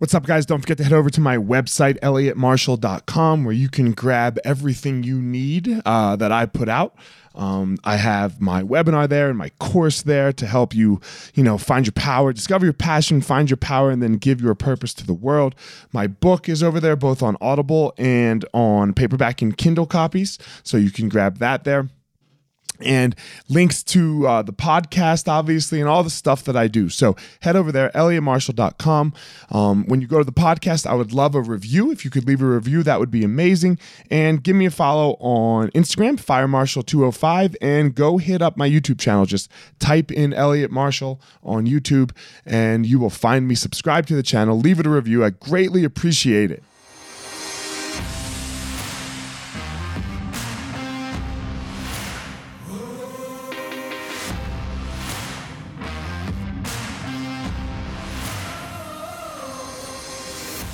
What's up, guys? Don't forget to head over to my website, elliottmarshall.com, where you can grab everything you need uh, that I put out. Um, I have my webinar there and my course there to help you, you know, find your power, discover your passion, find your power, and then give your purpose to the world. My book is over there, both on Audible and on paperback and Kindle copies, so you can grab that there and links to uh, the podcast, obviously, and all the stuff that I do. So head over there, elliottmarshall.com. Um, when you go to the podcast, I would love a review. If you could leave a review, that would be amazing. And give me a follow on Instagram, firemarshall205, and go hit up my YouTube channel. Just type in Elliott Marshall on YouTube, and you will find me. Subscribe to the channel, leave it a review. I greatly appreciate it.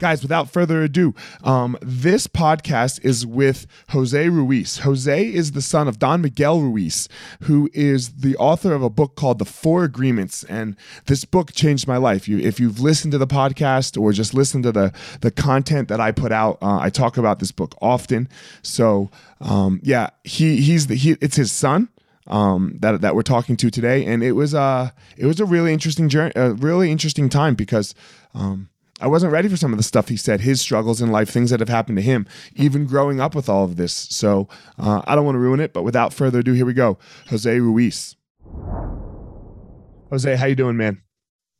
Guys, without further ado, um, this podcast is with Jose Ruiz. Jose is the son of Don Miguel Ruiz, who is the author of a book called The Four Agreements. And this book changed my life. You, if you've listened to the podcast or just listened to the, the content that I put out, uh, I talk about this book often. So, um, yeah, he, he's the, he, it's his son um, that that we're talking to today, and it was uh it was a really interesting journey, a really interesting time because um, I wasn't ready for some of the stuff he said, his struggles in life, things that have happened to him, even growing up with all of this. So uh, I don't want to ruin it, but without further ado, here we go. Jose Ruiz. Jose, how you doing, man?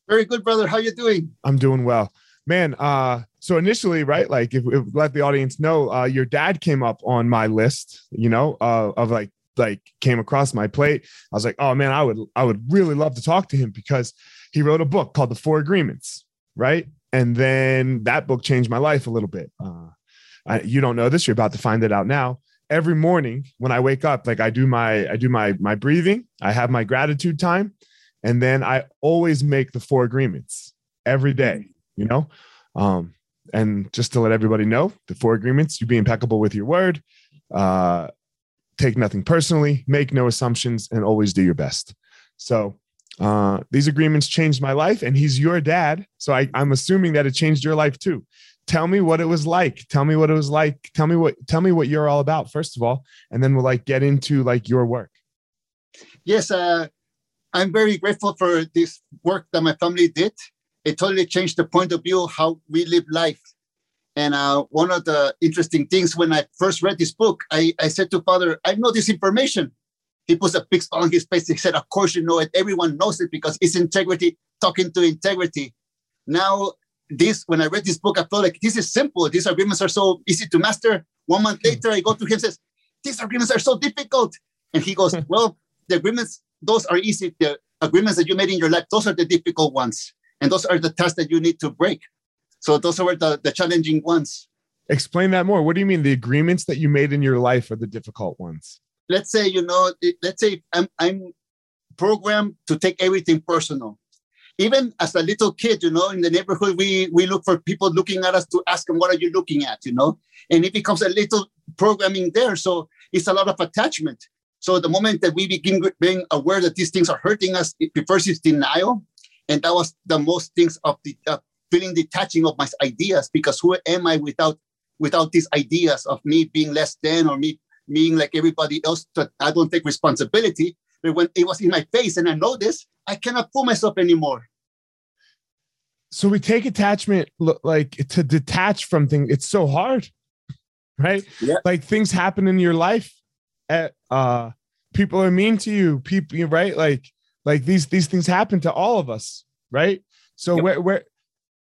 Very good, brother. How you doing? I'm doing well, man. Uh, so initially, right, like if, if let the audience know, uh, your dad came up on my list, you know, uh, of like like came across my plate. I was like, oh man, I would I would really love to talk to him because he wrote a book called The Four Agreements, right? And then that book changed my life a little bit. Uh, I, you don't know this; you're about to find it out now. Every morning when I wake up, like I do my I do my my breathing, I have my gratitude time, and then I always make the four agreements every day. You know, um, and just to let everybody know, the four agreements: you be impeccable with your word, uh, take nothing personally, make no assumptions, and always do your best. So uh, these agreements changed my life, and he's your dad. So I, I'm assuming that it changed your life too. Tell me what it was like. Tell me what it was like. Tell me what tell me what you're all about, first of all, and then we'll like get into like your work. Yes, uh, I'm very grateful for this work that my family did. It totally changed the point of view how we live life. And uh, one of the interesting things when I first read this book, I, I said to Father, I know this information. He puts a big smile on his face. He said, Of course, you know it. Everyone knows it because it's integrity talking to integrity. Now, this, when I read this book, I felt like this is simple. These agreements are so easy to master. One month hmm. later, I go to him and says, These agreements are so difficult. And he goes, hmm. Well, the agreements, those are easy. The agreements that you made in your life, those are the difficult ones. And those are the tasks that you need to break. So those are the, the challenging ones. Explain that more. What do you mean the agreements that you made in your life are the difficult ones? Let's say you know let's say I'm, I'm programmed to take everything personal. Even as a little kid you know in the neighborhood we we look for people looking at us to ask them what are you looking at? you know? And it becomes a little programming there. So it's a lot of attachment. So the moment that we begin being aware that these things are hurting us it, first is denial. And that was the most things of the uh, feeling detaching of my ideas because who am i without without these ideas of me being less than or me being like everybody else that I don't take responsibility. But when it was in my face and I know this, I cannot fool myself anymore. So we take attachment like to detach from things. It's so hard, right? Yeah. Like things happen in your life. At, uh, people are mean to you. People, right? Like, like these these things happen to all of us, right? So yep. where where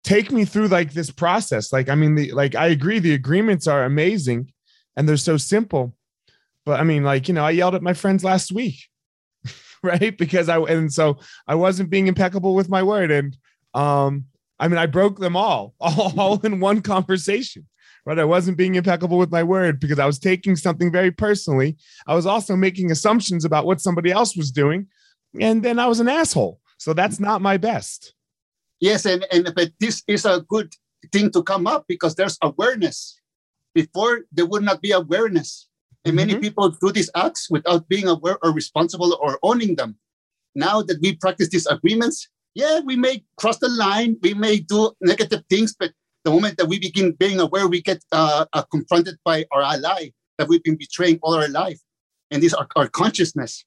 take me through like this process. Like, I mean, the like I agree, the agreements are amazing and they're so simple but I mean, like, you know, I yelled at my friends last week, right? Because I, and so I wasn't being impeccable with my word. And, um, I mean, I broke them all, all, all in one conversation, Right. I wasn't being impeccable with my word because I was taking something very personally. I was also making assumptions about what somebody else was doing. And then I was an asshole. So that's not my best. Yes, and, and but this is a good thing to come up because there's awareness. Before there would not be awareness. And many mm-hmm. people do these acts without being aware or responsible or owning them. Now that we practice these agreements, yeah, we may cross the line, we may do negative things, but the moment that we begin being aware, we get uh, uh, confronted by our ally that we've been betraying all our life. And this our, our consciousness.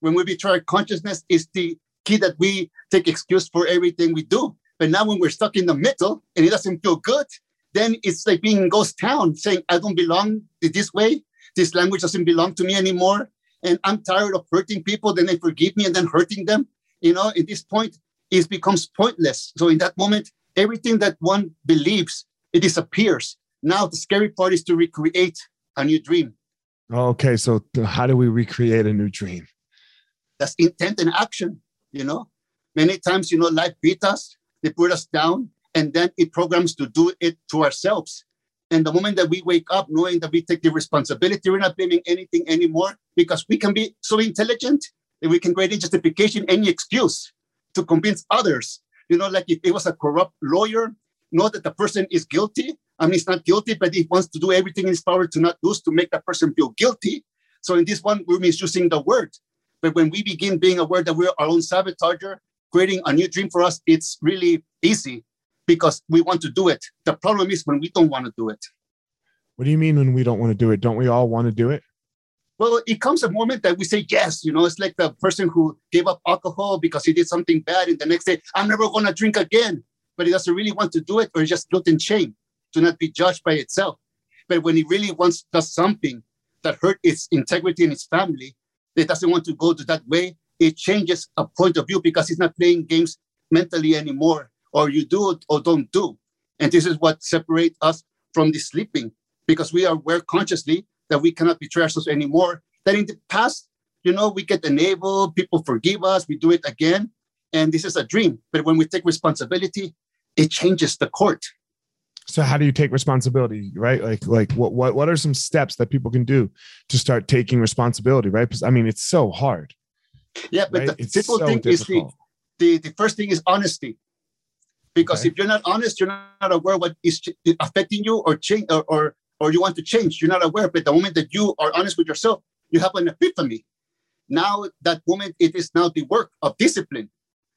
When we betray our consciousness is the key that we take excuse for everything we do. But now when we're stuck in the middle and it doesn't feel good, then it's like being in ghost town saying, I don't belong this way. This language doesn't belong to me anymore. And I'm tired of hurting people. Then they forgive me and then hurting them. You know, at this point, it becomes pointless. So in that moment, everything that one believes, it disappears. Now the scary part is to recreate a new dream. Okay, so how do we recreate a new dream? That's intent and action, you know. Many times, you know, life beat us, they put us down, and then it programs to do it to ourselves. And the moment that we wake up knowing that we take the responsibility, we're not blaming anything anymore because we can be so intelligent that we can create justification, any excuse to convince others. You know, like if it was a corrupt lawyer, know that the person is guilty. I mean, he's not guilty, but he wants to do everything in his power to not lose, to make that person feel guilty. So in this one, we're misusing the word. But when we begin being aware that we're our own sabotager, creating a new dream for us, it's really easy because we want to do it. The problem is when we don't want to do it. What do you mean when we don't want to do it? Don't we all want to do it? Well, it comes a moment that we say yes. You know, it's like the person who gave up alcohol because he did something bad, and the next day, I'm never going to drink again. But he doesn't really want to do it, or just guilt and shame to not be judged by itself. But when he really wants does something that hurt its integrity and its family, it doesn't want to go to that way. It changes a point of view because he's not playing games mentally anymore or you do or don't do. And this is what separates us from the sleeping because we are aware consciously that we cannot betray ourselves anymore. That in the past, you know, we get enabled, people forgive us, we do it again. And this is a dream. But when we take responsibility, it changes the court. So how do you take responsibility, right? Like, like what, what, what are some steps that people can do to start taking responsibility, right? Because I mean, it's so hard. Yeah, but right? the simple so is the, the, the first thing is honesty because okay. if you're not honest you're not aware what is affecting you or change or, or or you want to change. You're not aware but the moment that you are honest with yourself you have an epiphany. Now that moment it is now the work of discipline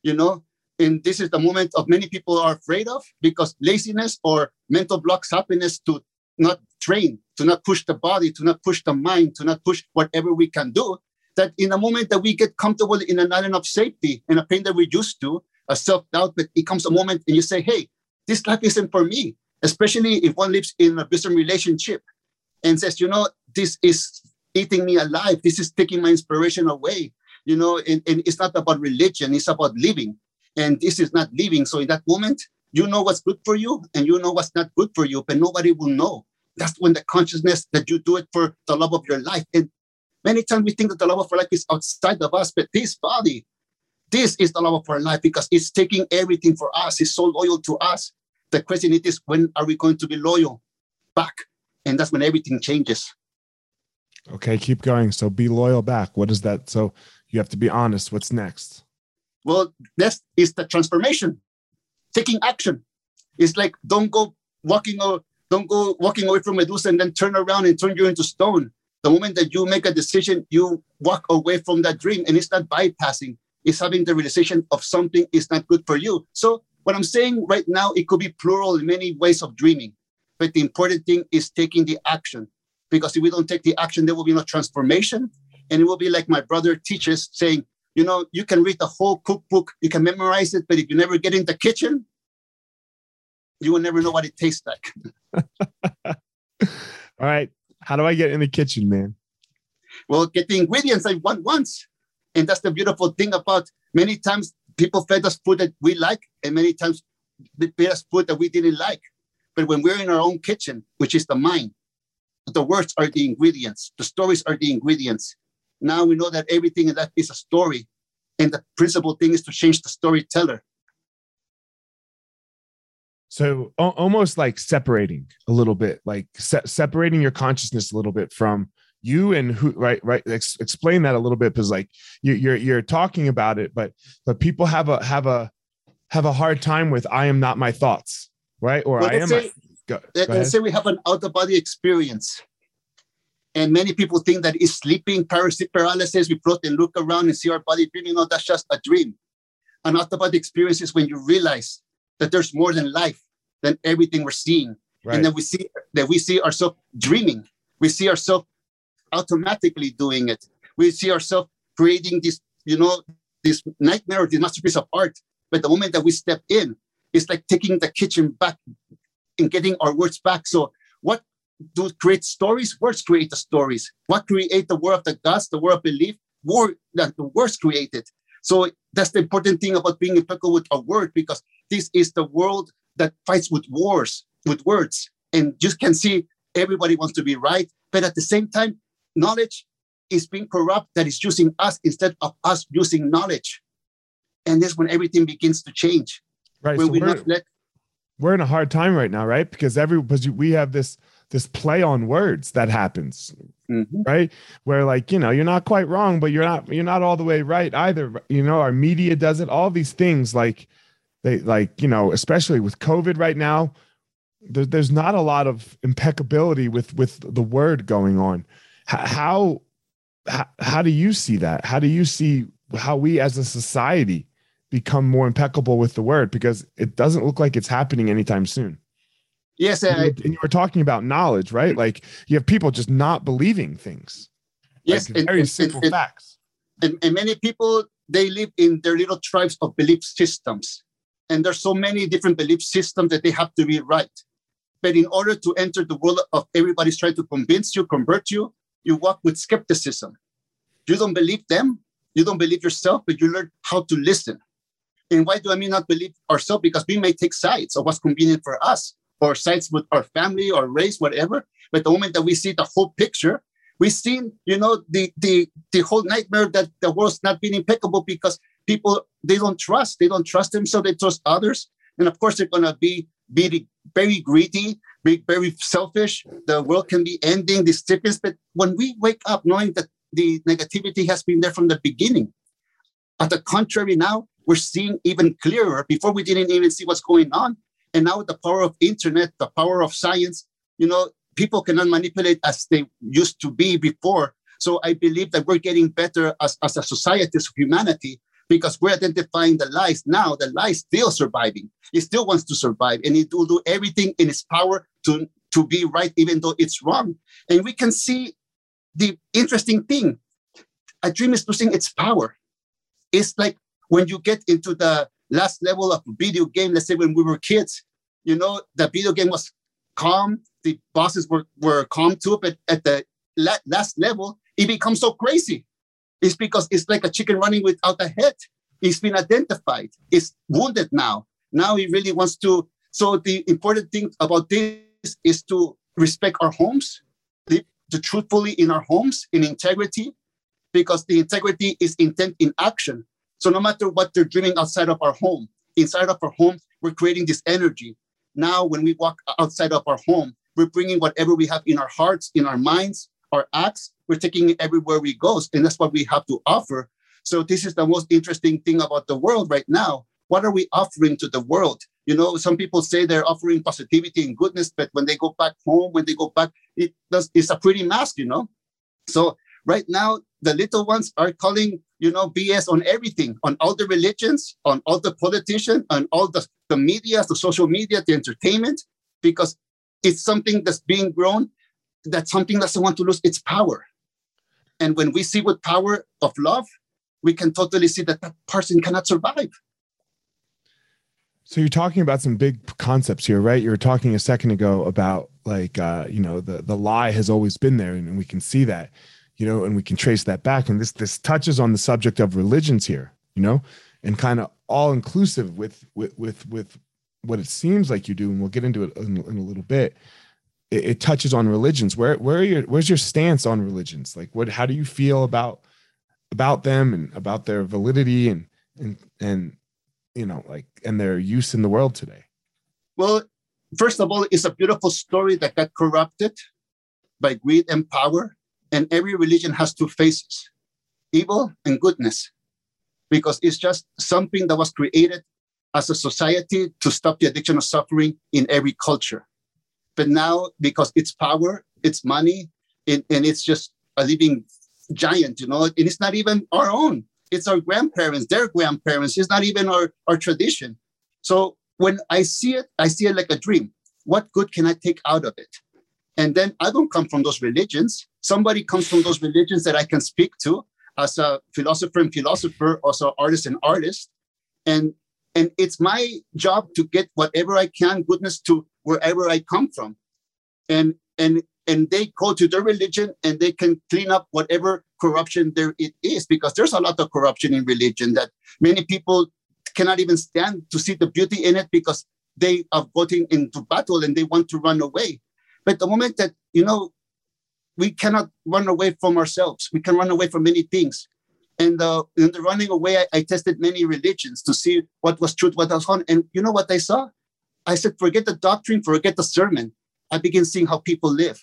you know? And this is the moment of many people are afraid of because laziness or mental blocks happiness to not train to not push the body to not push the mind to not push whatever we can do that in the moment that we get comfortable in an island of safety and a pain that we're used to a self-doubt, but it comes a moment and you say, hey, this life isn't for me, especially if one lives in a business relationship and says, you know, this is eating me alive. This is taking my inspiration away. You know, and, and it's not about religion, it's about living. And this is not living. So in that moment, you know what's good for you and you know what's not good for you, but nobody will know. That's when the consciousness that you do it for the love of your life. And many times we think that the love of our life is outside of us, but this body this is the love of our life because it's taking everything for us. It's so loyal to us. The question is, when are we going to be loyal back? And that's when everything changes. Okay, keep going. So be loyal back. What is that? So you have to be honest. What's next? Well, next is the transformation, taking action. It's like don't go walking or don't go walking away from Medusa and then turn around and turn you into stone. The moment that you make a decision, you walk away from that dream, and it's not bypassing is having the realization of something is not good for you. So what I'm saying right now, it could be plural in many ways of dreaming, but the important thing is taking the action. Because if we don't take the action, there will be no transformation. And it will be like my brother teaches saying, you know, you can read the whole cookbook, you can memorize it, but if you never get in the kitchen, you will never know what it tastes like. All right. How do I get in the kitchen, man? Well, get the ingredients I want once. And that's the beautiful thing about many times people fed us food that we like, and many times they fed us food that we didn't like. But when we're in our own kitchen, which is the mind, the words are the ingredients, the stories are the ingredients. Now we know that everything in that is a story. And the principal thing is to change the storyteller. So almost like separating a little bit, like se- separating your consciousness a little bit from you and who right right Ex- explain that a little bit because like you, you're you're talking about it but but people have a have a have a hard time with i am not my thoughts right or Well, i am let's say- go let's say we have an out of body experience. And many people think that it's sleeping paralysis, paralysis. We float and look around and see our body dreaming. No, oh, that's just a dream. An out of body experience is when you realize that there's more than life, than everything we're seeing. right And then we see that we see ourselves dreaming. We see ourselves automatically doing it. We see ourselves creating this, you know, this nightmare this masterpiece of art. But the moment that we step in, it's like taking the kitchen back and getting our words back. So what do create stories? Words create the stories. What create the world of the gods, the world of belief? Word that the words created. So that's the important thing about being impeccable with a word, because this is the world that fights with wars, with words. And you can see everybody wants to be right. But at the same time, knowledge is being corrupt that is using us instead of us using knowledge. And that's when everything begins to change. right When so we we're, let we're in a hard time right now right because every because we have this this play on words that happens Mhm. right where like you know you're not quite wrong but you're not you're not all the way right either you know our media does it all these things like they like you know especially with covid right now there, there's not a lot of impeccability with with the word going on how how, how do you see that? How do you see how we as a society become more impeccable with the word? Because it doesn't look like it's happening anytime soon. Yes, and you- and you were talking about knowledge right? Mm-hmm. Like you have people just not believing things. Yes, like very and- simple and- facts. and, and many people they live in their little tribes of belief systems. And there's so many different belief systems that they have to be right but in order to enter the world of everybody's trying to convince you convert you you walk with skepticism. You don't believe them you don't believe yourself but you learn how to listen. And why do i mean not believe ourselves? Because we may take sides of what's convenient for us or sides with our family or race whatever. But the moment that we see the whole picture we've seen, you know, the the the whole nightmare that the world's not being impeccable because people they don't trust, they don't trust them, so they trust others, and of course they're gonna be be very greedy, be very selfish. The world can be ending this sickness, but when we wake up knowing that the negativity has been there from the beginning, at the contrary, now we're seeing even clearer. Before we didn't even see what's going on, and now the power of internet, the power of science, you know, people cannot manipulate as they used to be before. So I believe that we're getting better as, as a society, as humanity, because we're identifying the lies now. The lie is still surviving. It still wants to survive, and it will do everything in its power to, to be right, even though it's wrong. And we can see the interesting thing. A dream is losing its power. It's like when you get into the last level of video game, let's say when we were kids, you know, the video game was calm, the bosses were, were calm too, but at the la- last level, it becomes so crazy. It's because it's like a chicken running without a head. It's been identified. It's wounded now. Now it really wants to. So the important thing about this is to respect our homes, live to truthfully in our homes, in integrity, because the integrity is intent in action. So no matter what they're dreaming outside of our home, inside of our home, we're creating this energy. Now, when we walk outside of our home, we're bringing whatever we have in our hearts, in our minds, our acts, we're taking it everywhere we go. And that's what we have to offer. So this is the most interesting thing about the world right now. What are we offering to the world? You know, some people say they're offering positivity and goodness, but when they go back home, when they go back, it does it's a pretty mask, you know. So right now, the little ones are calling, you know, BS on everything, on all the religions, on all the politicians, on all the, the media, the social media, the entertainment, because it's something that's being grown, that something doesn't want to lose its power. And when we see with power of love, we can totally see that that person cannot survive. So you're talking about some big concepts here, right? You were talking a second ago about like uh, you know, the the lie has always been there and we can see that, you know, and we can trace that back. And this this touches on the subject of religions here, you know, and kind of all inclusive with with with with what it seems like you do, and we'll get into it in, in a little bit. It, it touches on religions. Where where are your where's your stance on religions? Like what how do you feel about about them and about their validity and and and you know like and their use in the world today Well, first of all, it's a beautiful story that got corrupted by greed and power. And every religion has two faces evil and goodness, because it's just something that was created as a society to stop the addiction of suffering in every culture. But now, because it's power, it's money, and, and it's just a living giant, you know, and it's not even our own. It's our grandparents, their grandparents. It's not even our, our tradition. So when I see it, I see it like a dream. What good can I take out of it? And then I don't come from those religions. Somebody comes from those religions that I can speak to as a philosopher and philosopher, also artist and artist. And and it's my job to get whatever I can, goodness to wherever I come from. And and and they go to their religion and they can clean up whatever corruption there it is because there's a lot of corruption in religion that many people cannot even stand to see the beauty in it because they are going into battle and they want to run away. But the moment that you know we cannot run away from ourselves. We can run away from many things. And uh, in the running away I, I tested many religions to see what was truth what was wrong. And you know what i saw i said forget the doctrine forget the sermon i began seeing how people live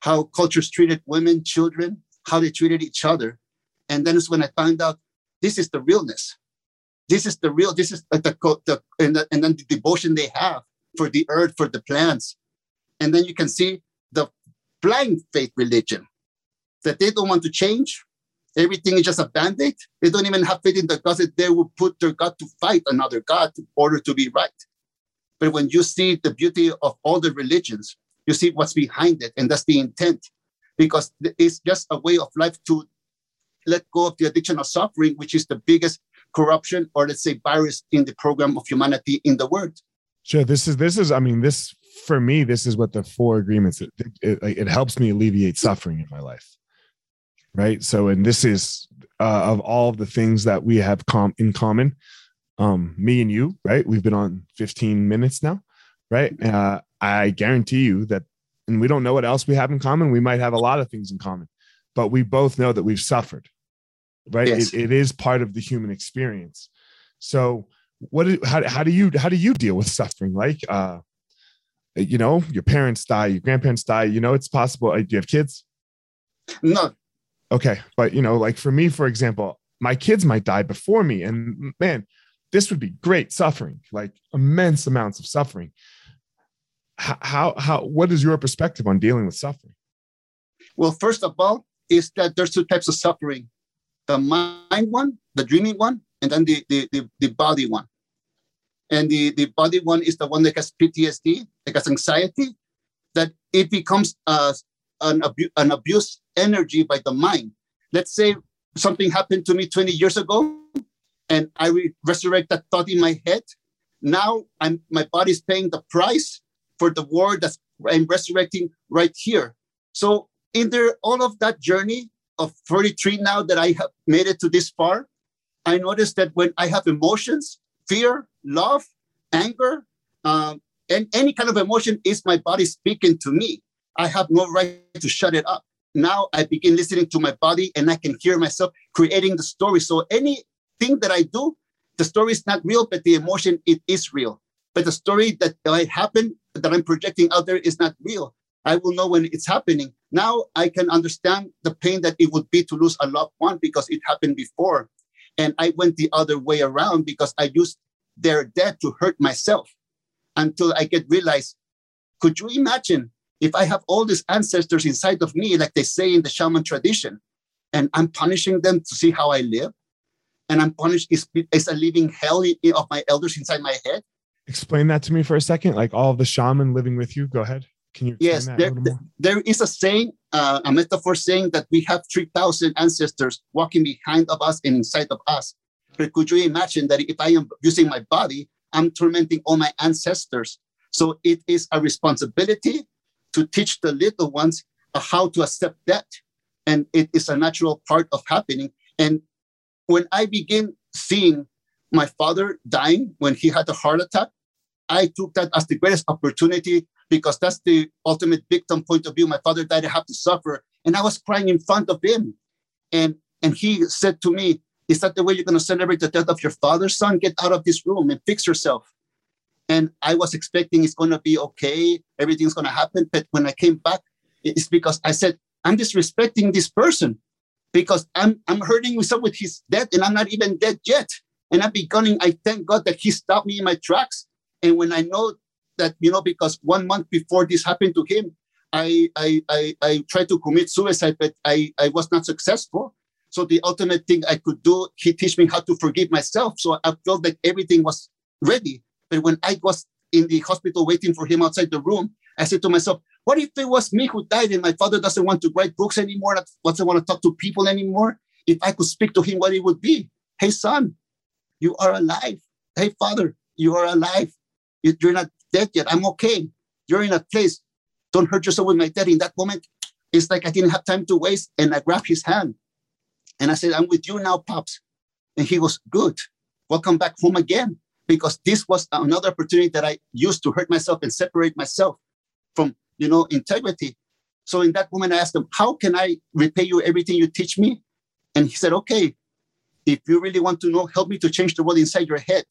how cultures treated women, children, how they treated each other. And then it's when I found out this is the realness. This is the real, this is the, the, and, the, and then the devotion they have for the earth, for the plants. And then you can see the blind faith religion that they don't want to change. Everything is just a band-aid. They don't even have faith in the God that they will put their God to fight another God in order to be right. But when you see the beauty of all the religions, you see what's behind it and that's the intent. Because it's just a way of life to let go of the addiction of suffering which is the biggest corruption or let's say virus in the program of humanity in the world. Sure this is this is i mean this for me this is what the four agreements it, it, it helps me alleviate suffering in my life. Right? So and this is uh, of all the things that we have com- in common um me and you right we've been on 15 minutes now right uh I guarantee you that, and we don't know what else we have in common. We might have a lot of things in common, but we both know that we've suffered, right? Yes. It, it is part of the human experience. So, what? Do, how, how do you how do you deal with suffering? Like, uh, you know, your parents die, your grandparents die. You know, it's possible. Do you have kids? No. Okay, but you know, like for me, for example, my kids might die before me, and man, this would be great suffering, like immense amounts of suffering. How how what is your perspective on dealing with suffering? Well first of all is that there's two types of suffering the mind one the dreaming one and then the the, the, the body one. And the, the body one is the one that has ptsd that has anxiety that it becomes uh, an, abu- an abuse energy by the mind. Let's say something happened to me 20 years ago and i re- resurrect that thought in my head now i'm my body's paying the price for the war that I'm resurrecting right here. So in there, all of that journey of 43 now that I have made it to this far, I noticed that when I have emotions, fear, love, anger, um, and any kind of emotion is my body speaking to me. I have no right to shut it up. Now I begin listening to my body and I can hear myself creating the story. So anything that I do, the story is not real, but the emotion, it is real. But the story that might happen that I'm projecting out there is not real. I will know when it's happening. Now I can understand the pain that it would be to lose a loved one because it happened before. And I went the other way around because I used their death to hurt myself until I get realized. Could you imagine if I have all these ancestors inside of me, like they say in the shaman tradition, and I'm punishing them to see how I live? And I'm punished, is, is a living hell of my elders inside my head? explain that to me for a second? Like all the shaman living with you. Go ahead. Can you? Yes, there, there is a saying, uh, a metaphor saying that we have 3,000 ancestors walking behind of us and inside of us. But could you imagine that if I am using my body, I'm tormenting all my ancestors? So it is a responsibility to teach the little ones how to accept that. And it is a natural part of happening. And when I begin seeing my father dying when he had a heart attack, I took that as the greatest opportunity because that's the ultimate victim point of view. My father died, I have to suffer. And I was crying in front of him. And, and he said to me, Is that the way you're going to celebrate the death of your father, son? Get out of this room and fix yourself. And I was expecting it's going to be okay, everything's going to happen. But when I came back, it's because I said, I'm disrespecting this person because I'm, I'm hurting myself with his death and I'm not even dead yet. And I'm beginning, I thank God that he stopped me in my tracks. And when I know that, you know, because one month before this happened to him, I, I, I, I tried to commit suicide, but I, I was not successful. So the ultimate thing I could do, he teach me how to forgive myself. So I felt that everything was ready. But when I was in the hospital waiting for him outside the room, I said to myself, what if it was me who died and my father doesn't want to write books anymore, doesn't want to talk to people anymore? If I could speak to him, what it would be? Hey, son, you are alive. Hey, father, you are alive. You're not dead yet. I'm okay. You're in a place. Don't hurt yourself with my death. In that moment, it's like I didn't have time to waste. And I grabbed his hand and I said, I'm with you now, Pops. And he was good. Welcome back home again. Because this was another opportunity that I used to hurt myself and separate myself from, you know, integrity. So in that moment, I asked him, How can I repay you everything you teach me? And he said, Okay, if you really want to know, help me to change the world inside your head.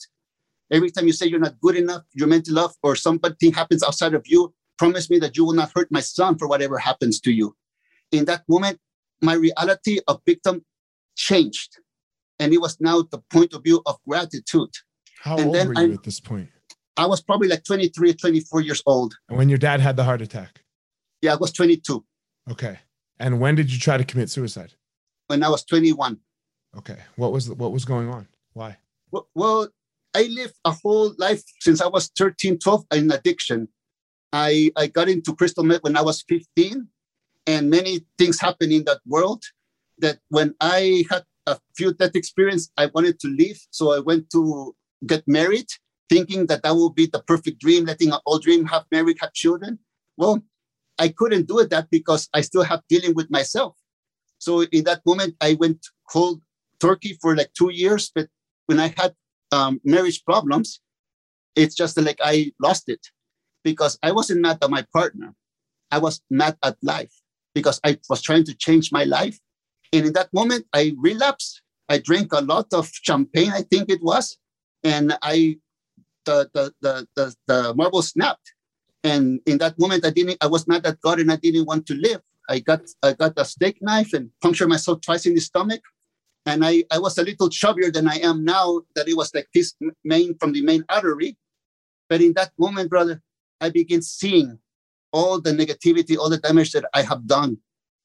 Every time you say you're not good enough, you're meant to love, or something happens outside of you, promise me that you will not hurt my son for whatever happens to you. In that moment, my reality of victim changed. And it was now the point of view of gratitude. How and old then were you I- at this point? I was probably like 23, 24 years old. And when your dad had the heart attack? Yeah, I was 22 Okay. And when did you try to commit suicide? when I was 21. Okay. What was what was going on? Why? Well, well, I lived a whole life since I was 13, 12 in addiction. I, I got into crystal meth when I was 15, and many things happened in that world that when I had a few death experience, I wanted to leave. So I went to get married, thinking that that would be the perfect dream, letting an old dream, have married, have children. Well, I couldn't do it that because I still have dealing with myself. So in that moment, I went cold turkey for like two years. But when I had um, marriage problems, it's just like I lost it because I wasn't mad at my partner. I was mad at life because I was trying to change my life. And in that moment, I relapsed. I drank a lot of champagne, I think it was, and I the the the the, the marble snapped. And in that moment, I didn't. I was mad at God, and I didn't want to live. I got I got a steak knife and punctured myself twice in the stomach. And I, I was a little chubbier than I am now, that it was like this main from the main artery. But in that moment, brother, I began seeing all the negativity, all the damage that I have done.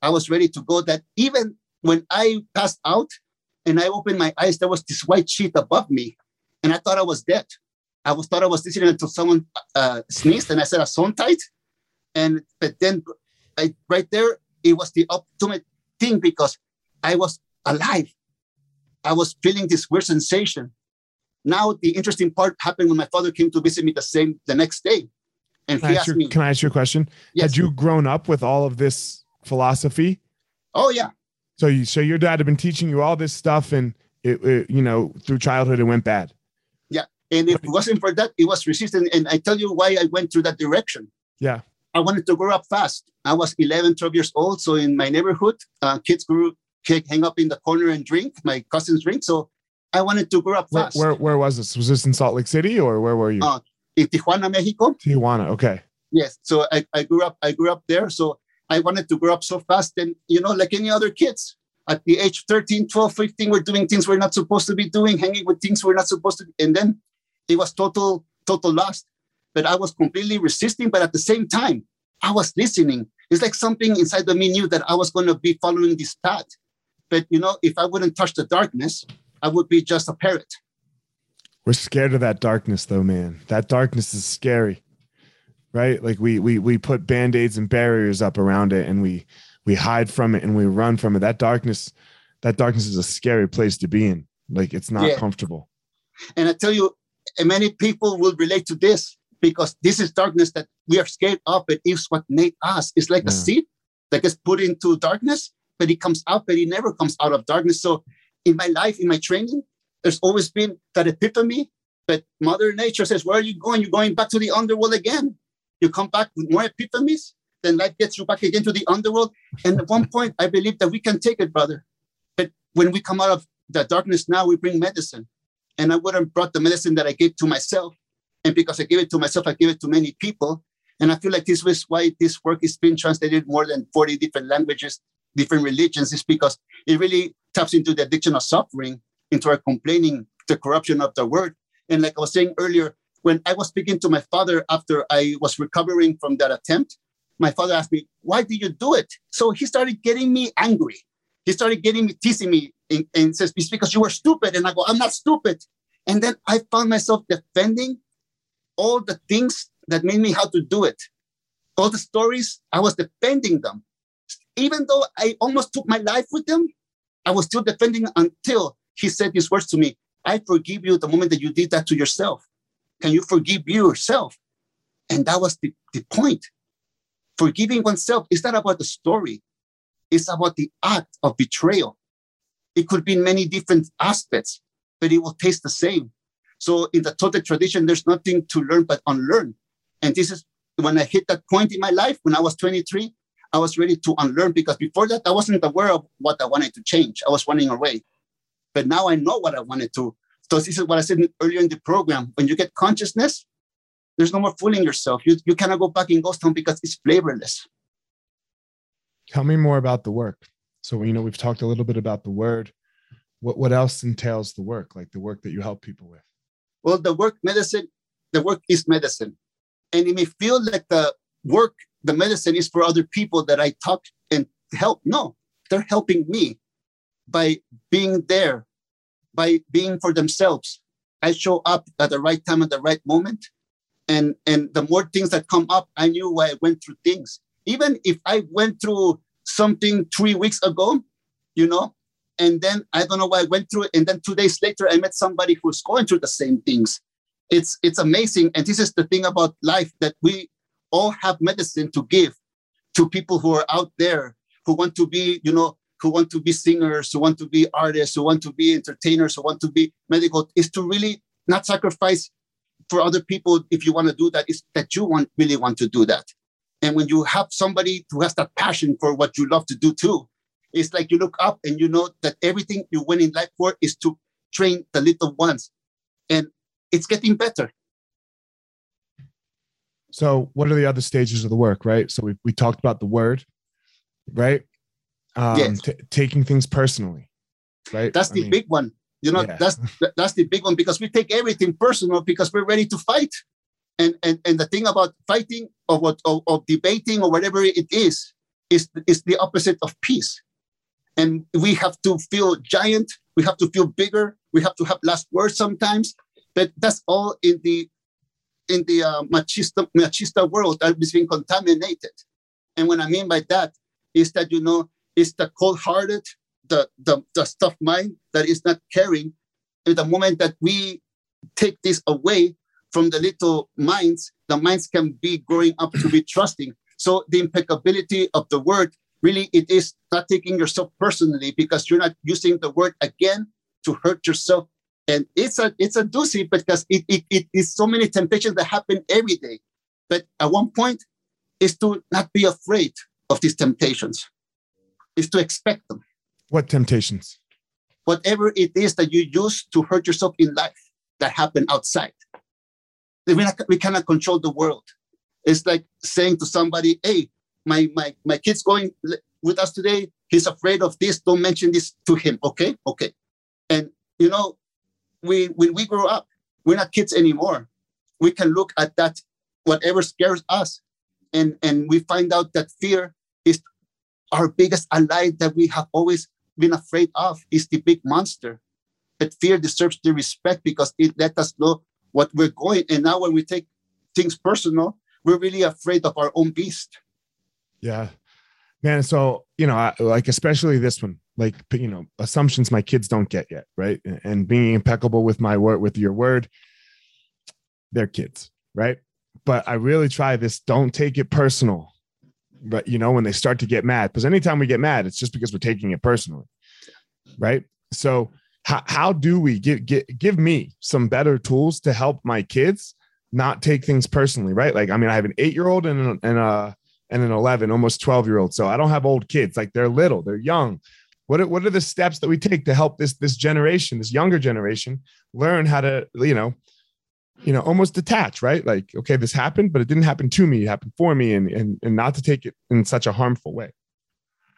I was ready to go that even when I passed out and I opened my eyes, there was this white sheet above me. And I thought I was dead. I was thought I was listening until someone uh, sneezed and I said, a tight. And but then I, right there, it was the ultimate thing because I was alive. I was feeling this weird sensation. Now the interesting part happened when my father came to visit me the same the next day, and Can he I, ask asked you, me, can I ask you a question? yes, Had you grown up with all of this philosophy? "Oh yeah, So you so your dad had been teaching you all this stuff and it, it you know through childhood it went bad. And if it wasn't for that, it was resistant. And I tell you why I went through that direction. Yeah. I wanted to grow up fast. I was 11, 12 years old. So in my neighborhood, uh, kids grew, hang up in the corner and drink. My cousins drink. So I wanted to grow up Where, fast. where where was this? Was this in Salt Lake City or where were you? Uh, in Tijuana, Mexico. Tijuana. Okay. Yes. So I, I grew up, I grew up there. So I wanted to grow up so fast. And, you know, like any other kids at the age 13, 12, 15, we're doing things we're not supposed to be doing, hanging with things we're not supposed to. And then it was total, total lost. But I was completely resisting. But at the same time, I was listening. It's like something inside of me knew that I was going to be following this path. But, you know, if I wouldn't touch the darkness, I would be just a parrot. We're scared of that darkness though, man. That darkness is scary. Right? Like we we we put band-aids and barriers up around it and we we hide from it and we run from it. That darkness, that darkness is a scary place to be in. Like it's not Yeah. comfortable. And I tell you, many people will relate to this because this is darkness that we are scared of. It is what made us. It's like a seed that gets put into darkness, but it comes out, but it never comes out of darkness. So in my life, in my training, there's always been that epiphany. But Mother Nature says, Where are you going? You're going back to the underworld again. You come back with more epiphanies, then life gets you back again to the underworld. And at one point, I believe that we can take it, brother. But when we come out of the darkness now, we bring medicine and I would have brought the medicine that I gave to myself And because I gave it to myself, I gave it to many people. And I feel like this was why this work is being translated more than 40 different languages, different religions, is because it really taps into the addiction of suffering, into our complaining, the corruption of the word. And like I was saying earlier, when I was speaking to my father after I was recovering from that attempt, my father asked me, Why did you do it? So he started getting me angry. He started getting me, teasing me, and, and says, It's because you were stupid. And I go, I'm not stupid. And then I found myself defending all the things that made me how to do it. All the stories, I was defending them. Even though I almost took my life with them, I was still defending until he said these words to me I forgive you the moment that you did that to yourself. Can you forgive yourself? And that was the, the point. Forgiving oneself is not about the story, it's about the act of betrayal. It could be in many different aspects, but it will taste the same. So in the Toltec tradition, there's nothing to learn but unlearn. And this is when I hit that point in my life, when I was 23, I was ready to unlearn because before that, I wasn't aware of what I wanted to change. I was running away. But now I know what I wanted to. So this is what I said earlier in the program. When you get consciousness, there's no more fooling yourself. You, you cannot go back in ghost town because it's flavorless. Tell me more about the work. So, you know, we've talked a little bit about the word. What, what else entails the work, like the work that you help people with? Well, the work medicine, the work is medicine. And it may feel like the work, the medicine is for other people that I talk and help. No, they're helping me by being there, by being for themselves. I show up at the right time at the right moment and and the more things that come up i knew why i went through things even if i went through something three weeks ago you know? And then i don't know why i went through it. And then two days later i met somebody who's going through the same things. It's it's amazing. And this is the thing about life that we all have medicine to give to people who are out there who want to be you know who want to be singers who want to be artists who want to be entertainers who want to be medical. Is to really not sacrifice for other people, if you want to do that, is that you want really want to do that. And when you have somebody who has that passion for what you love to do too, it's like you look up and you know that everything you went in life for is to train the little ones. And it's getting better. So, what are the other stages of the work, right? So, we, we talked about the word, right? Um, yes. Taking things personally, right? That's I the mean, big one. You know, yeah. that's that's the big one because we take everything personal because we're ready to fight. And and and the thing about fighting or what or, or debating or whatever it is is is the opposite of peace. And we have to feel giant. We have to feel bigger. We have to have last words sometimes. But that's all in the in the uh, machista machista world that is being contaminated. And what I mean by that is that you know it's the cold-hearted, the, the, the stuff mind that is not caring, in the moment that we take this away from the little minds, the minds can be growing up to be trusting. So the impeccability of the word really it is not taking yourself personally because you're not using the word again to hurt yourself. And it's a it's a doozy because it, it, it is so many temptations that happen every day. But at one point is to not be afraid of these temptations, is to expect them. What temptations? Whatever it is that you use to hurt yourself in life that happen outside. We, we cannot control the world. It's like saying to somebody, hey, my, my, my kid's going with us today. He's afraid of this. Don't mention this to him. Okay. Okay. And, you know, we, when we grow up, we're not kids anymore. We can look at that, whatever scares us, and, and we find out that fear is our biggest ally that we have always been afraid of is the big monster. But fear deserves the respect because it let us know what we're going. And now when we take things personal, we're really afraid of our own beast. Yeah. Man, so you know, I, like especially this one, like you know, assumptions my kids don't get yet, right? And being impeccable with my word, with your word, they're kids, right? But I really try this. Don't take it personal but you know when they start to get mad because anytime we get mad it's just because we're taking it personally right so how, how do we give, give give me some better tools to help my kids not take things personally right like i mean i have an eight year old and, and a and an 11 almost 12 year old so i don't have old kids like they're little they're young what are, what are the steps that we take to help this this generation this younger generation learn how to you know you know, almost detach, right? Like, okay, this happened, but it didn't happen to me, it happened for me, and and, and not to take it in such a harmful way.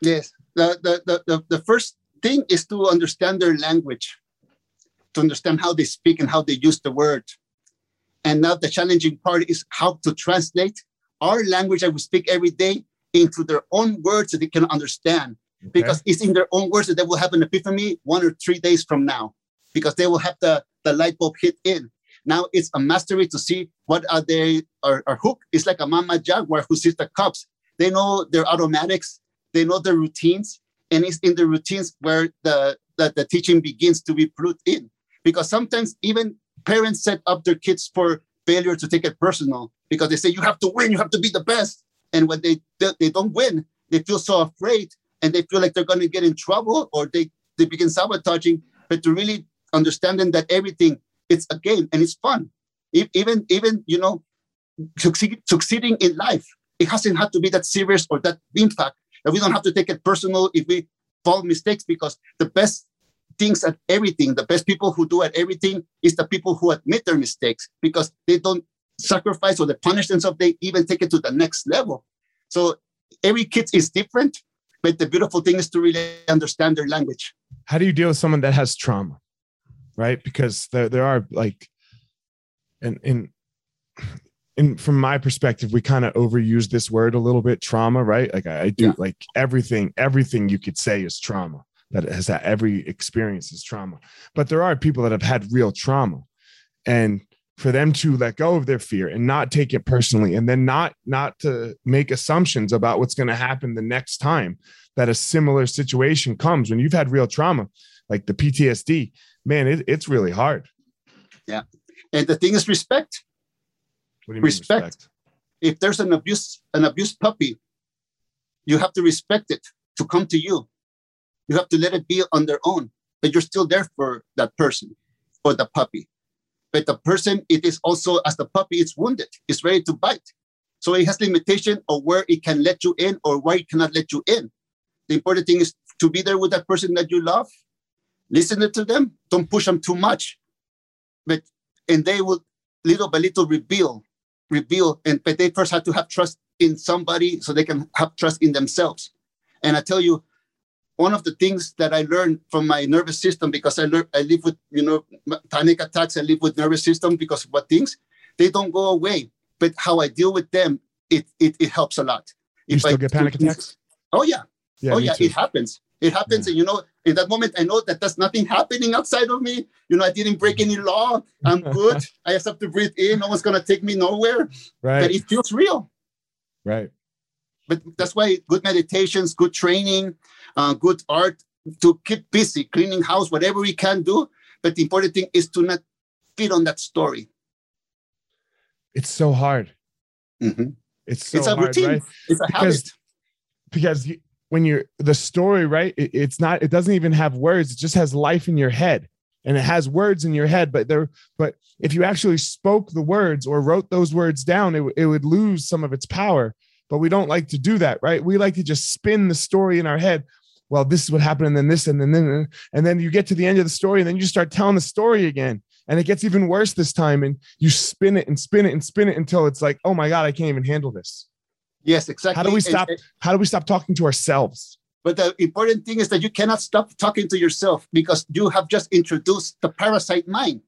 Yes. The, the, the, the first thing is to understand their language, to understand how they speak and how they use the word. And now the challenging part is how to translate our language that we speak every day into their own words that they can understand. Okay. Because it's in their own words that they will have an epiphany one or three days from now, because they will have the, the light bulb hit in. Now it's a mastery to see what are they are, are hook. It's like a mama jaguar who sees the cubs. They know their automatics, they know their routines, and it's in the routines where the, the, the teaching begins to be put in. Because sometimes even parents set up their kids for failure to take it personal because they say you have to win, you have to be the best. And when they they don't win, they feel so afraid and they feel like they're going to get in trouble or they they begin sabotaging. But to really understanding that everything it's a game and it's fun. Even even you know, succeed, succeeding in life, it hasn't had to be that serious or that impact. That we don't have to take it personal if we fall mistakes because the best things at everything, the best people who do at everything is the people who admit their mistakes because they don't sacrifice or they punish themselves. They even take it to the next level. So every kid is different, but the beautiful thing is to really understand their language. How do you deal with someone that has trauma? right? Because there there are like, and in in from my perspective, we kind of overuse this word a little bit, trauma, right? Like I, I do, yeah. like everything, everything you could say is trauma. That has that every experience is trauma, but there are people that have had real trauma, and for them to let go of their fear and not take it personally and then not not to make assumptions about what's going to happen the next time that a similar situation comes when you've had real trauma like the PTSD man, it, it's really hard. Yeah. And the thing is respect. Respect. respect. If there's an abuse, an abused puppy, you have to respect it to come to you. You have to let it be on their own, but you're still there for that person, for the puppy. But the person, it is also as the puppy, it's wounded, it's ready to bite. So it has limitation of where it can let you in or where it cannot let you in. The important thing is to be there with that person that you love listen to them don't push them too much but and they will little by little reveal reveal and but they first have to have trust in somebody so they can have trust in themselves. And i tell you one of the things that i learned from my nervous system because i learn i live with you know panic attacks i live with nervous system because of what things they don't go away. But how i deal with them it it, it helps a lot. You if still I, get panic attacks? Oh yeah, yeah oh yeah too. it happens it happens, yeah. and you know, in that moment, I know that there's nothing happening outside of me. You know, I didn't break any law. I'm good. I just have to breathe in. No one's gonna take me nowhere. Right. But it feels real. Right. But that's why good meditations, good training, uh, good art to keep busy, cleaning house, whatever we can do. But the important thing is to not feed on that story. It's so hard. Mm-hmm. It's so it's a hard, routine. Right? It's a because, habit. Because when you're the story, right? It, it's not, it doesn't even have words. It just has life in your head and it has words in your head, but there, but if you actually spoke the words or wrote those words down, it, it would lose some of its power. But we don't like to do that, right? We like to just spin the story in our head. Well, this is what happened, and then this, and then, then and then you get to the end of the story, and then you start telling the story again, and it gets even worse this time, and you spin it and spin it and spin it until it's like, oh my god, I can't even handle this. Yes, exactly. How do we stop? And, how do we stop talking to ourselves? But the important thing is that you cannot stop talking to yourself because you have just introduced the parasite mind.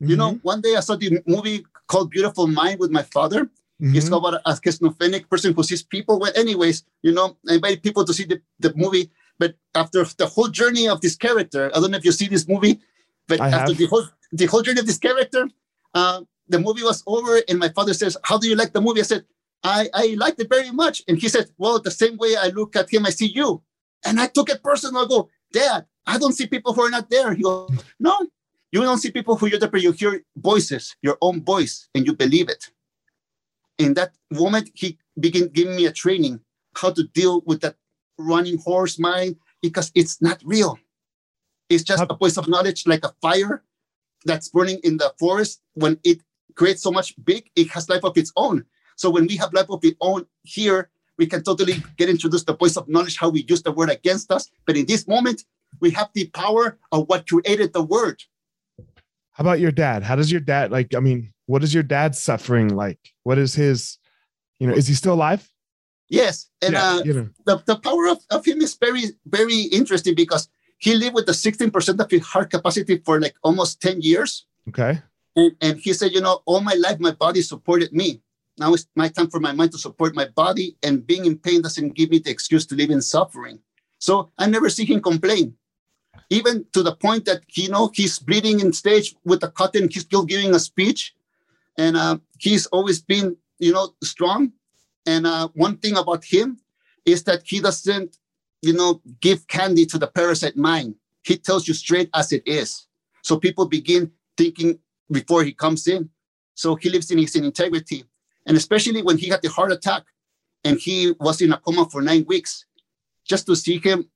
Mm-hmm. You know, mm-hmm. one day I saw the movie called Beautiful Mind with my father. Mm-hmm. It's about a schizophrenic person who sees people. Well, anyways, you know, I invite people to see the, the movie. But after the whole journey of this character, I don't know if you see this movie, but I after have. the whole the whole journey of this character, uh, the movie was over, and my father says, "How do you like the movie?" I said, I, I liked it very much. And he said, Well, the same way I look at him, I see you. And I took it personal. I go, Dad, I don't see people who are not there. He goes, No, you don't see people who you're there, but you hear voices, your own voice, and you believe it. In that moment, he began giving me a training how to deal with that running horse mind because it's not real. It's just a voice of knowledge, like a fire that's burning in the forest. When it creates so much big, it has life of its own. So when we have life of our own here, we can totally get introduced the voice of knowledge, how we use the word against us. But in this moment, we have the power of what created the word. How about your dad? How does your dad like? I mean, what is your dad's suffering like? What is his, you know, is he still alive? Yes, and Yeah, uh, you know. the, the power of, of him is very very interesting because he lived with the 16% of his heart capacity for like almost 10 years Okay. and, and he said you know all my life my body supported me now it's my time for my mind to support my body and being in pain doesn't give me the excuse to live in suffering. So i never see him complain. Even to the point that you know he's bleeding in stage with the cotton he's still giving a speech. And uh, he's always been you know strong. And uh, one thing about him is that he doesn't you know give candy to the parasite mind. He tells you straight as it is. So people begin thinking before he comes in. So he lives in his integrity and especially when he had the heart attack and he was in a coma for nine weeks just to see him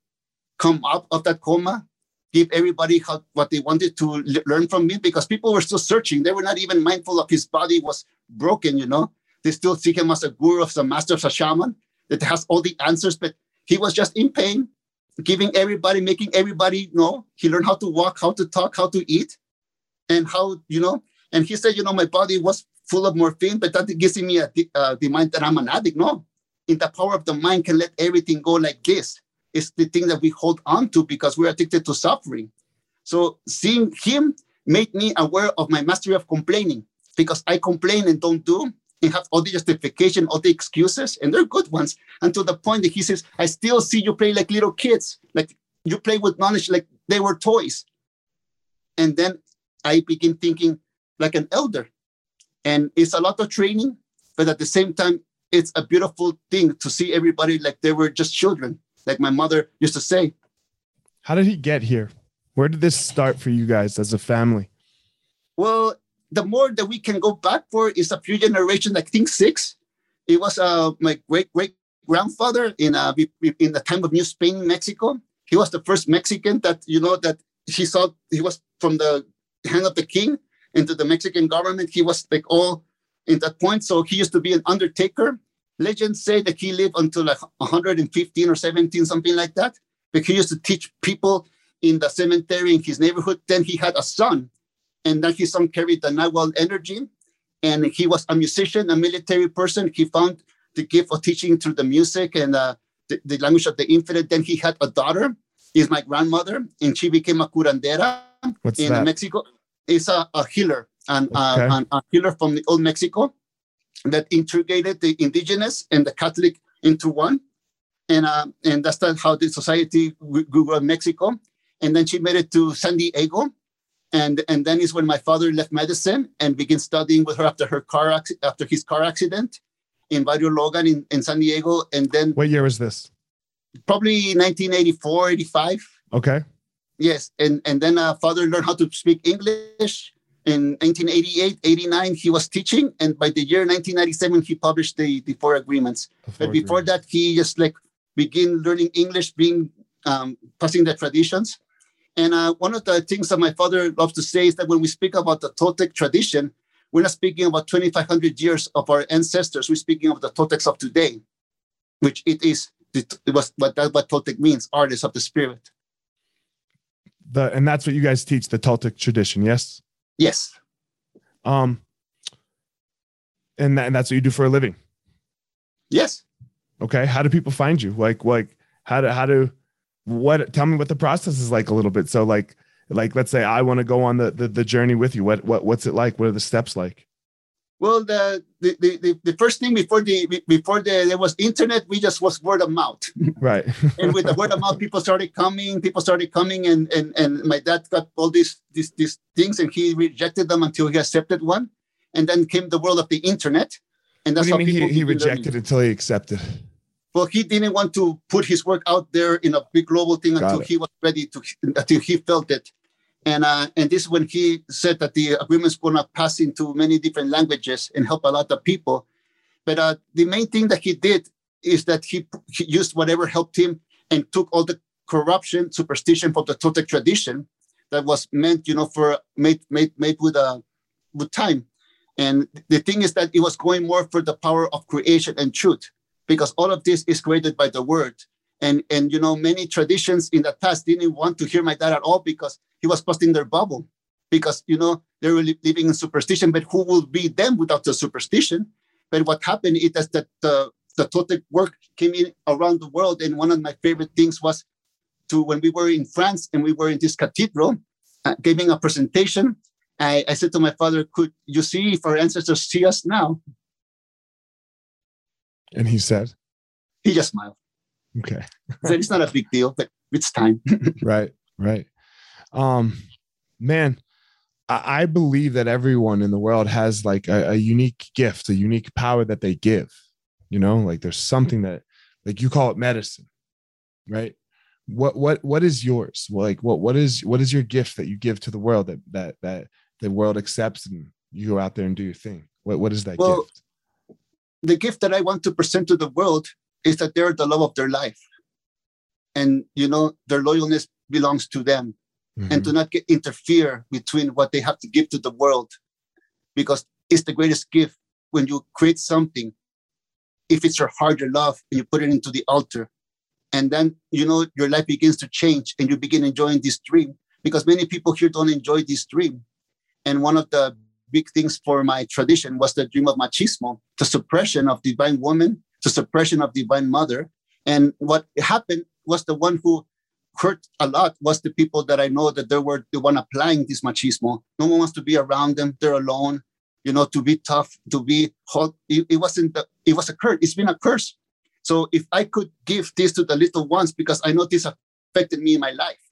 come out of that coma give everybody how, what they wanted to l- learn from him because people were still searching. They were not even mindful of his body was broken you know. They still see him as a guru of the master of a shaman that has all the answers but he was just in pain giving everybody making everybody know. He learned how to walk how to talk how to eat and how you know. And he said you know my body was full of morphine but that gives me a di- uh, the mind that i'm an addict no? In the power of the mind can let everything go like this. It's the thing that we hold on to because we're addicted to suffering. So seeing him made me aware of my mastery of complaining because i complain and don't do and have all the justification all the excuses and they're good ones Until the point that he says i still see you play like little kids like you play with knowledge like they were toys. And then I begin thinking like an elder. And it's a lot of training, but at the same time, it's a beautiful thing to see everybody like they were just children, like my mother used to say. How did he get here? Where did this start for you guys as a family? Well, the more that we can go back for is a few generations, I think six. It was uh, my great great grandfather in uh, in the time of New Spain, Mexico. He was the first Mexican that you know that he saw. He was from the hand of the king into the Mexican government. He was like all in that point. So he used to be an undertaker. Legends say that he lived until like 115 or 17, something like that. But he used to teach people in the cemetery in his neighborhood. Then he had a son, and then his son carried the Nahual energy. And he was a musician, a military person. He found the gift of teaching through the music and uh, the, the language of the infinite. Then he had a daughter, is my grandmother, and she became a curandera What's in that? Mexico. Is a, a healer and uh, Okay. an- a healer from the old Mexico that integrated the indigenous and the Catholic into one. And uh, and that's how the society grew grew in Mexico. And then she made it to San Diego. And, and then is when my father left medicine and began studying with her after her car after his car accident in Barrio Logan in, in San Diego. And then What year was this? probably 1984, 85. Okay. Yes, and and then uh, father learned how to speak English in 1988, 89. He was teaching, and by the year 1997, he published the the four agreements. But before that, he just like begin learning English, being um, passing the traditions. And uh, one of the things that my father loves to say is that when we speak about the Toltec tradition, we're not speaking about 2,500 years of our ancestors. We're speaking of the Toltecs of today, which it is. It was what that what Toltec means, artists of the spirit. The and that's what you guys teach the Toltec tradition, yes? Yes. Um and, that, and that's what you do for a living. Yes. Okay. How do people find you? Like like how do how do what tell me what the process is like a little bit. So like like let's say I want to go on the, the the journey with you. What what what's it like? What are the steps like? Well, the the, the, the, first thing before the before the, there was internet, we just was word of mouth. Right. and with the word of mouth, people started coming, people started coming, and and and my dad got all these these these things, and he rejected them until he accepted one, and then came the world of the internet, and what that's do you how mean people he, he rejected until he accepted? Well, he didn't want to put his work out there in a big global thing Got until it. he was ready to until he felt it. And uh, and this is when he said that the agreement's going to pass into many different languages and help a lot of people. But uh, the main thing that he did is that he, he used whatever helped him and took all the corruption, superstition from the Toltec tradition that was meant, you know, for made made made with uh, with time. And the thing is that it was going more for the power of creation and truth because all of this is created by the word. And and you know, many traditions in the past didn't want to hear my dad at all because he was busting their bubble. because you know they were living in superstition. But who will be them without the superstition? But what happened is that the the Toltec work came in around the world, and one of my favorite things was to when we were in France and we were in this cathedral, uh, giving a presentation. I, I said to my father, "Could you see if our ancestors see us now?" And he said, "He just smiled." Okay. so it's not a big deal, but it's time. right, right. Um, man, I, I believe that everyone in the world has like a, a unique gift, a unique power that they give. You know, like there's something that, like you call it medicine, right? What what what is yours? Like what what is what is your gift that you give to the world that that that the world accepts and you go out there and do your thing? What what is that well, gift? The gift that I want to present to the world is that they're the love of their life. And you know, their loyalness belongs to them. Mm-hmm. And to not get interfere between what they have to give to the world. Because it's the greatest gift when you create something, if it's your heart, your love, and you put it into the altar. And then you know your life begins to change and you begin enjoying this dream. Because many people here don't enjoy this dream. And one of the big things for my tradition was the dream of machismo, the suppression of divine woman the suppression of divine mother. And what happened was the one who hurt a lot was the people that I know that they were the one applying this machismo. No one wants to be around them. They're alone. You know, to be tough, to be hot. It, it wasn't. The, it was a curse. It's been a curse. So if I could give this to the little ones, because I know this affected me in my life,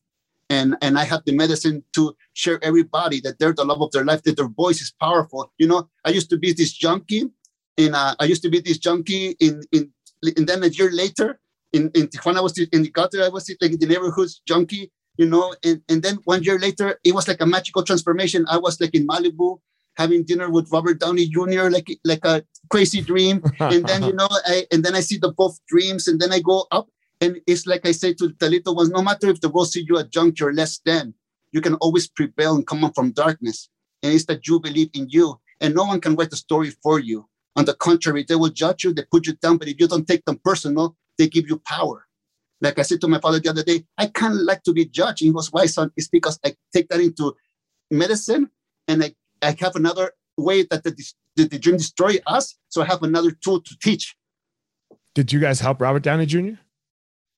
and and I have the medicine to share everybody that they're the love of their life, that their voice is powerful. You know, I used to be this junkie in uh, I used to be this junkie in in and then a year later in, in Tijuana I was in the gutter I was like in the neighborhoods junkie you know and, and then one year later it was like a magical transformation. I was like in Malibu having dinner with Robert Downey Jr. like like a crazy dream. And then you know I and then I see the both dreams and then I go up and it's like I say to the little ones no matter if the world see you a junkie or less than. You can always prevail and come up from darkness. And it's that you believe in you and no one can write the story for you on the contrary, they will judge you, they put you down, but if you don't take them personal, they give you power. Like I said to my father the other day, I kind of like to be judged. He goes, Why, son? It's because I take that into medicine and I, I have another way that the, the, the dream destroy us. So I have another tool to teach. Did you guys help Robert Downey Jr.?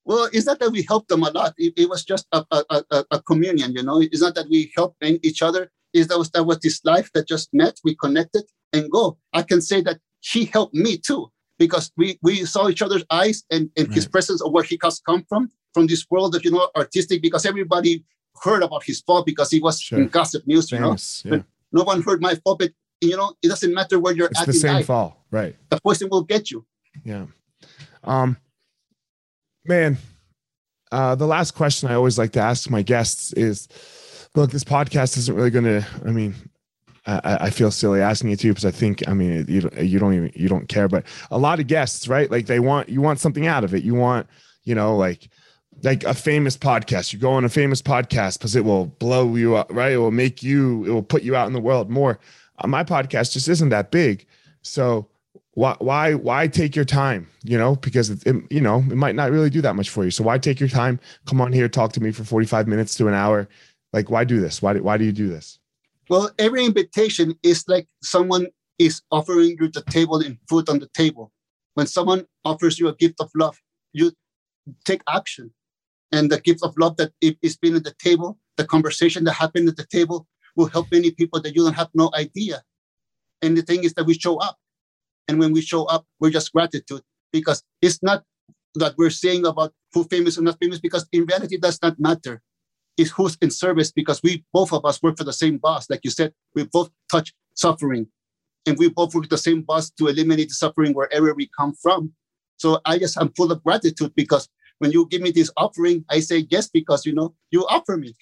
Well, it's not that we helped them a lot. It, it was just a, a, a, a, communion, you know. It's not that we helped each other. Is that was that was this life that just met, we connected, and go. I can say that he helped me too because we we saw each other's eyes and, and right. his presence of where he has come from from this world of you know artistic because everybody heard about his fall because he was sure. in gossip news Famous, you know yeah. but no one heard my fall but you know it doesn't matter where you're it's at the same life. fall right the poison will get you yeah um man uh the last question i always like to ask my guests is look this podcast isn't really going to i mean I, I, feel silly asking you too because I think I mean you you don't even you don't care, but a lot of guests, right? Like they want you want something out of it. You want you know like like a famous podcast. You go on a famous podcast because it will blow you up, right? It will make you. It will put you out in the world more. Uh, my podcast just isn't that big, so why why why take your time? You know because it, it you know it might not really do that much for you. So why take your time? Come on here, talk to me for forty five minutes to an hour. Like why do this? Why why do you do this? Well, every invitation is like someone is offering you the table and food on the table. When someone offers you a gift of love, you take action. And the gift of love that is being at the table, the conversation that happened at the table will help many people that you don't have no idea. And the thing is that we show up. And when we show up, we're just gratitude because it's not that we're saying about who famous or not famous because in reality, it does not matter is who's in service because we both of us work for the same boss. Like you said, we both touch suffering and we both work with the same boss to eliminate the suffering wherever we come from. So I just I'm full of gratitude because when you give me this offering, I say yes because you know you offer me.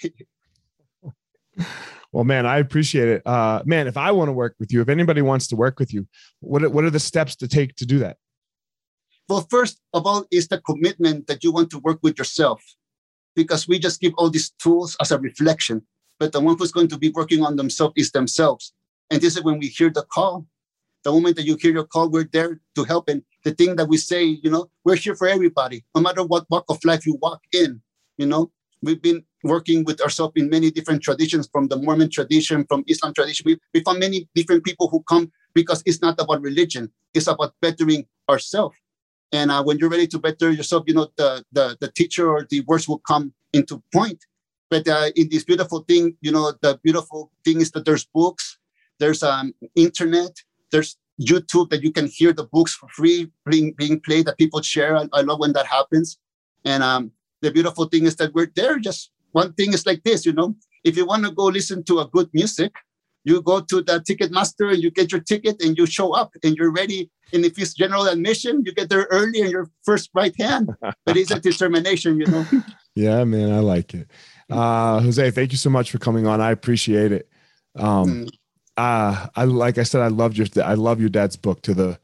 well, man, I appreciate it. Uh, man, if I want to work with you, if anybody wants to work with you, what what are the steps to take to do that? Well, first of all, is the commitment that you want to work with yourself because we just give all these tools as a reflection. But the one who's going to be working on themselves is themselves. And this is when we hear the call. The moment that you hear your call, we're there to help. And the thing that we say, you know, we're here for everybody, no matter what walk of life you walk in. You know, we've been working with ourselves in many different traditions, from the Mormon tradition, from Islam tradition. We, we found many different people who come because it's not about religion; it's about bettering ourselves. And uh, when you're ready to better yourself, you know the, the the teacher or the words will come into point. But uh, in this beautiful thing, you know, the beautiful thing is that there's books, there's um, internet, there's YouTube that you can hear the books for free being, being played that people share. I, I love when that happens. And um, the beautiful thing is that we're there. Just one thing is like this, you know, if you want to go listen to a good music, you go to the ticket master and you get your ticket and you show up and you're ready. And if it's general admission, you get there early and your first right hand. But it's a determination, you know. yeah, man, I like it. Uh, Jose, thank you so much for coming on. I appreciate it. Um, mm. uh, I like I said, I loved your I love your dad's book to the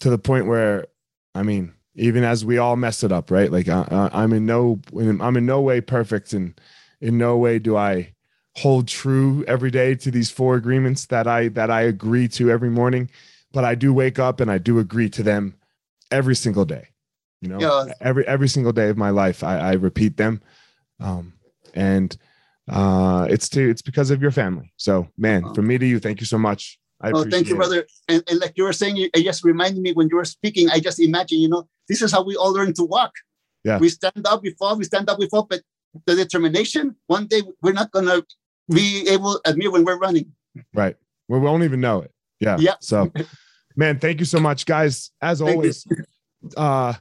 to the point where, I mean, even as we all mess it up, right? Like I, I'm in no I'm in no way perfect, and in no way do I hold true every day to these four agreements that I that I agree to every morning, but I do wake up and I do agree to them every single day. You know, yeah. every every single day of my life, I, I repeat them, um, and uh, it's to it's because of your family. So, man, uh-huh. from me to you, thank you so much. I oh, thank you, brother. And, and, like you were saying, it just reminded me when you were speaking. I just imagine, you know, this is how we all learn to walk. Yeah. We stand up before, we stand up before, but the determination. One day we're not gonna be able to admit when we're running. Right. we won't even know it. Yeah. Yeah. So, man, thank you so much, guys. As always, uh,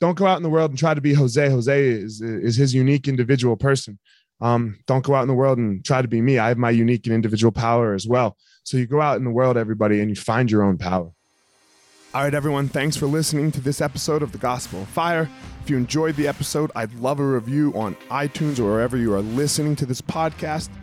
don't go out in the world and try to be Jose. Jose is is his unique individual person. Um, don't go out in the world and try to be me. I have my unique and individual power as well. So you go out in the world, everybody, and you find your own power. All right, everyone, thanks for listening to this episode of The Gospel of Fire. If you enjoyed the episode, I'd love a review on iTunes or wherever you are listening to this podcast.